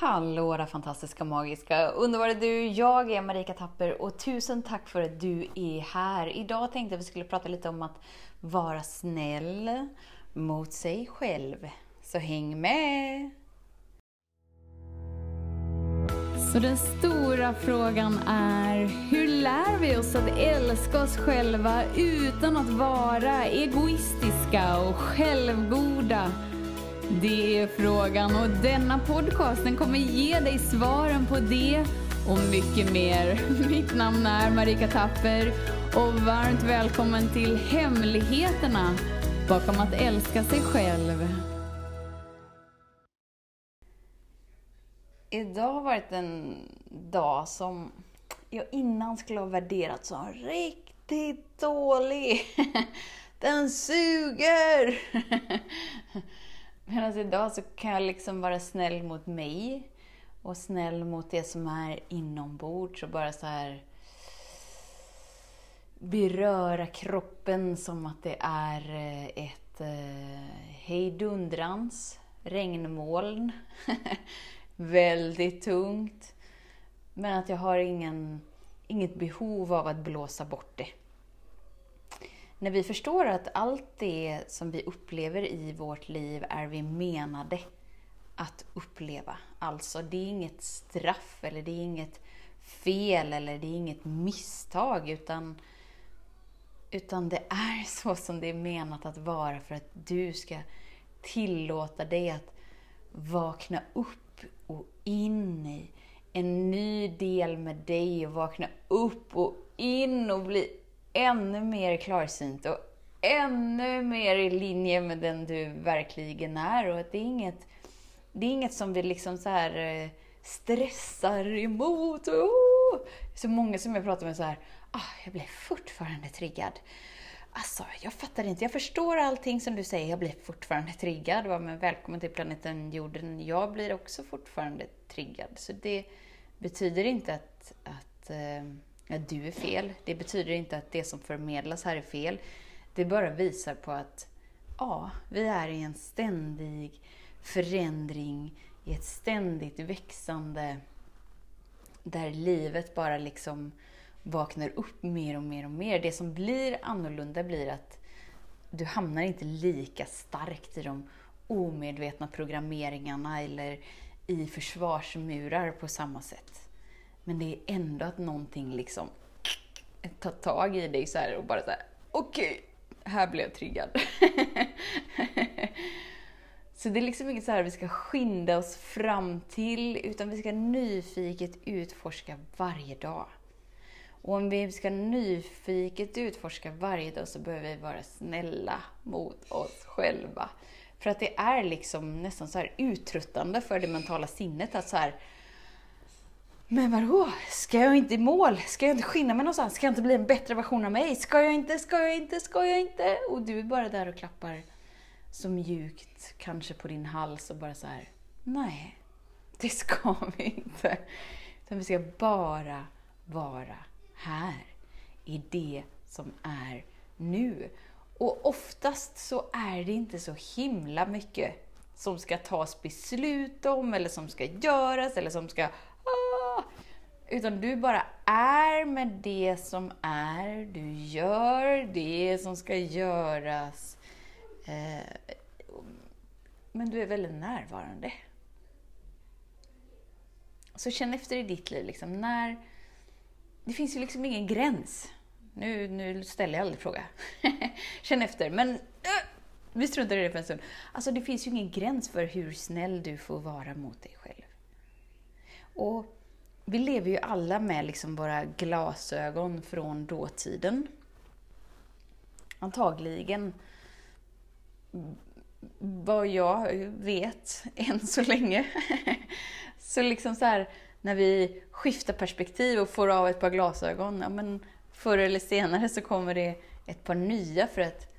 Hallå där fantastiska, magiska, underbara du! Jag är Marika Tapper och tusen tack för att du är här. Idag tänkte jag att vi skulle prata lite om att vara snäll mot sig själv. Så häng med! Så den stora frågan är, hur lär vi oss att älska oss själva utan att vara egoistiska och självgoda? Det är frågan och denna podcast den kommer ge dig svaren på det och mycket mer. Mitt namn är Marika Tapper och varmt välkommen till Hemligheterna bakom att älska sig själv. Idag har varit en dag som jag innan skulle ha värderat som riktigt dålig. Den suger! Medan alltså, idag så kan jag liksom vara snäll mot mig och snäll mot det som är inombords och bara så här beröra kroppen som att det är eh, ett eh, hejdundrans regnmoln. Väldigt tungt. Men att jag har ingen, inget behov av att blåsa bort det. När vi förstår att allt det som vi upplever i vårt liv är vi menade att uppleva. Alltså, det är inget straff eller det är inget fel eller det är inget misstag utan, utan det är så som det är menat att vara för att du ska tillåta dig att vakna upp och in i en ny del med dig och vakna upp och in och bli ännu mer klarsynt och ännu mer i linje med den du verkligen är. Och att det är inget, det är inget som vi liksom så här eh, stressar emot. Oh! Så många som jag pratar med så här, ah, jag blir fortfarande triggad. Alltså, jag fattar inte. Jag förstår allting som du säger. Jag blir fortfarande triggad. Men välkommen till planeten jorden. Jag blir också fortfarande triggad. Så det betyder inte att, att eh, att du är fel. Det betyder inte att det som förmedlas här är fel. Det bara visar på att ja, vi är i en ständig förändring, i ett ständigt växande där livet bara liksom vaknar upp mer och mer och mer. Det som blir annorlunda blir att du hamnar inte lika starkt i de omedvetna programmeringarna eller i försvarsmurar på samma sätt. Men det är ändå att någonting liksom tar tag i dig så och bara så här, okej, okay, här blev jag triggad. så det är liksom inget så här vi ska skynda oss fram till, utan vi ska nyfiket utforska varje dag. Och om vi ska nyfiket utforska varje dag så behöver vi vara snälla mot oss själva. För att det är liksom nästan så här uttröttande för det mentala sinnet att så här, men vadå? Ska jag inte i mål? Ska jag inte skynda mig någonstans? Ska jag inte bli en bättre version av mig? Ska jag inte? Ska jag inte? Ska jag inte? Och du är bara där och klappar så mjukt, kanske på din hals och bara så här. Nej, det ska vi inte. Utan vi ska bara vara här, i det som är nu. Och oftast så är det inte så himla mycket som ska tas beslut om, eller som ska göras, eller som ska utan du bara är med det som är, du gör det som ska göras. Eh, men du är väldigt närvarande. Så känn efter i ditt liv, liksom, när... Det finns ju liksom ingen gräns. Nu, nu ställer jag aldrig fråga. känn efter. Men eh, vi struntar i det för en stund. Alltså, det finns ju ingen gräns för hur snäll du får vara mot dig själv. Och vi lever ju alla med liksom våra glasögon från dåtiden. Antagligen, vad jag vet än så länge. så liksom så här, när vi skiftar perspektiv och får av ett par glasögon, ja men förr eller senare så kommer det ett par nya för att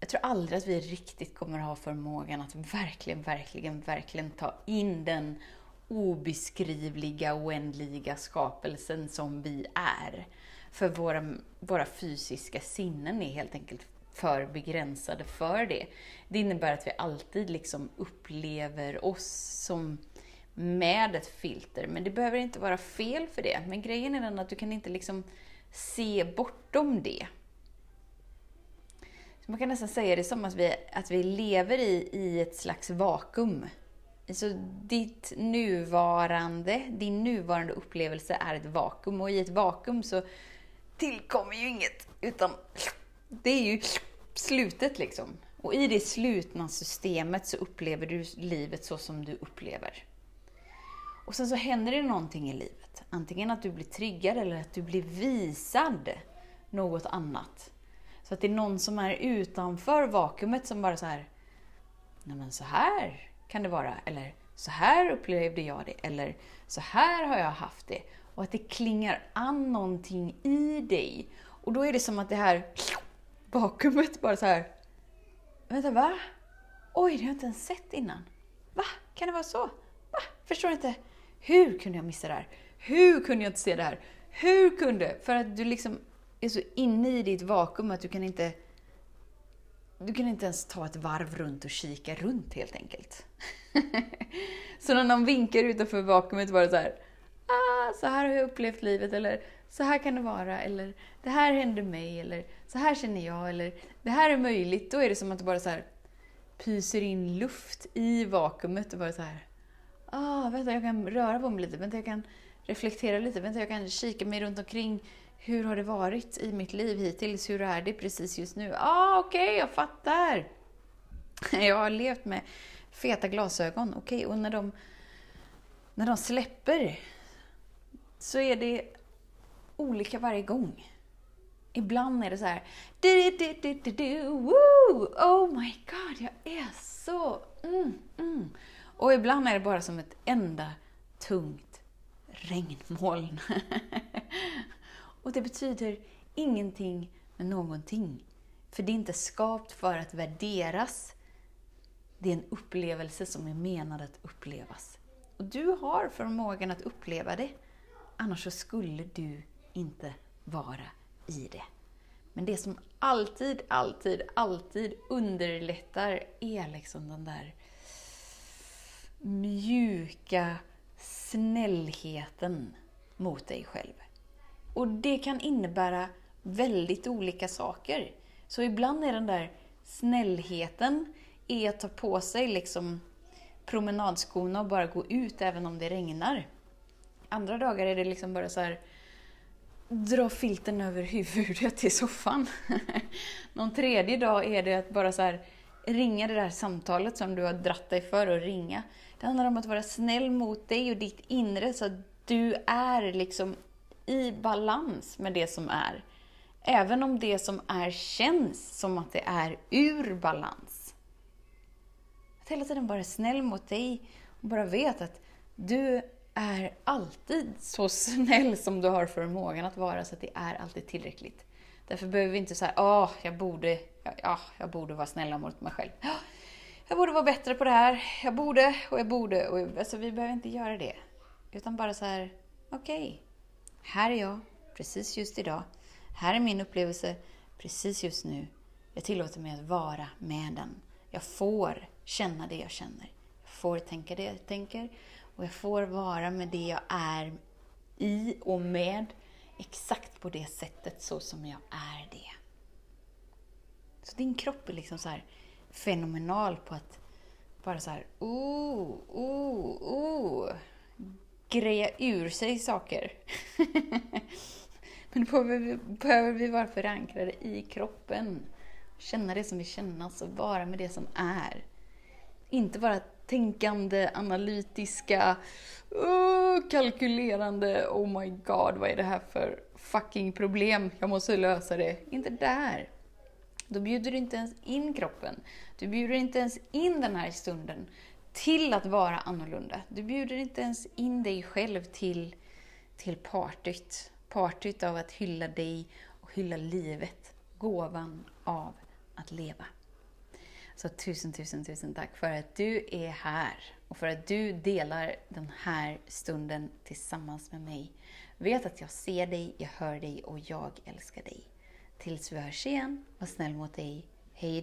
jag tror aldrig att vi riktigt kommer ha förmågan att verkligen, verkligen, verkligen ta in den obeskrivliga, oändliga skapelsen som vi är. För våra, våra fysiska sinnen är helt enkelt för begränsade för det. Det innebär att vi alltid liksom upplever oss som med ett filter. Men det behöver inte vara fel för det. Men grejen är den att du kan inte liksom se bortom det. Så man kan nästan säga det som att vi, att vi lever i, i ett slags vakuum. Så ditt nuvarande, din nuvarande upplevelse är ett vakuum och i ett vakuum så tillkommer ju inget. Utan det är ju slutet liksom. Och i det slutna systemet så upplever du livet så som du upplever. Och sen så händer det någonting i livet. Antingen att du blir triggad eller att du blir visad något annat. Så att det är någon som är utanför vakuumet som bara så här, nej men så här kan det vara. Eller så här upplevde jag det. Eller så här har jag haft det. Och att det klingar an någonting i dig. Och då är det som att det här vakuumet bara så här, vänta va? Oj, det har jag inte ens sett innan. Va? Kan det vara så? Va? Förstår inte. Hur kunde jag missa det här? Hur kunde jag inte se det här? Hur kunde? För att du liksom är så inne i ditt vakuum att du kan inte du kan inte ens ta ett varv runt och kika runt helt enkelt. så när någon vinkar utanför vakuumet var det så här, ah, så här har jag upplevt livet, eller så här kan det vara, eller det här hände mig, eller så här känner jag, eller det här är möjligt. Då är det som att det bara så här pyser in luft i vakuumet och bara så här, ah, vänta jag kan röra på mig lite, vänta jag kan reflektera lite, vänta jag kan kika mig runt omkring. Hur har det varit i mitt liv hittills? Hur är det precis just nu? Ah, okej, okay, jag fattar. Jag har levt med feta glasögon, okej, okay, och när de, när de släpper så är det olika varje gång. Ibland är det så här, du, du, du, du, du, woo! Oh my god, jag är så... Mm, mm. Och ibland är det bara som ett enda tungt regnmoln. och det betyder ingenting med någonting. För det är inte skapt för att värderas. Det är en upplevelse som är menad att upplevas. Och du har förmågan att uppleva det. Annars så skulle du inte vara i det. Men det som alltid, alltid, alltid underlättar är liksom den där mjuka snällheten mot dig själv. Och det kan innebära väldigt olika saker. Så ibland är den där snällheten är att ta på sig liksom promenadskorna och bara gå ut även om det regnar. Andra dagar är det liksom bara så här dra filten över huvudet i soffan. Någon tredje dag är det att bara så här, ringa det där samtalet som du har dratt dig för att ringa. Det handlar om att vara snäll mot dig och ditt inre så att du är liksom i balans med det som är. Även om det som är känns som att det är ur balans. Att hela tiden vara snäll mot dig och bara vet att du är alltid så snäll som du har förmågan att vara, så att det är alltid tillräckligt. Därför behöver vi inte säga åh, jag borde, ja, jag borde vara snäll mot mig själv. Jag borde vara bättre på det här, jag borde och jag borde. Och, alltså, vi behöver inte göra det. Utan bara så här, okej, okay, här är jag, precis just idag. Här är min upplevelse, precis just nu. Jag tillåter mig att vara med den. Jag får känna det jag känner. Jag får tänka det jag tänker. Och jag får vara med det jag är i och med exakt på det sättet så som jag är det. Så din kropp är liksom så här fenomenal på att bara så här, oh, oh, oh, greja ur sig saker. Men då behöver vi, behöver vi vara förankrade i kroppen. Känna det som vill kännas alltså och vara med det som är. Inte vara tänkande, analytiska, uh, kalkylerande, oh my god, vad är det här för fucking problem? Jag måste lösa det. Inte där. Då bjuder du inte ens in kroppen. Du bjuder inte ens in den här stunden till att vara annorlunda. Du bjuder inte ens in dig själv till, till partyt. Partyt av att hylla dig och hylla livet. Gåvan av att leva. Så tusen, tusen, tusen tack för att du är här och för att du delar den här stunden tillsammans med mig. Vet att jag ser dig, jag hör dig och jag älskar dig. Tills vi hörs igen, var snäll mot dig. Hej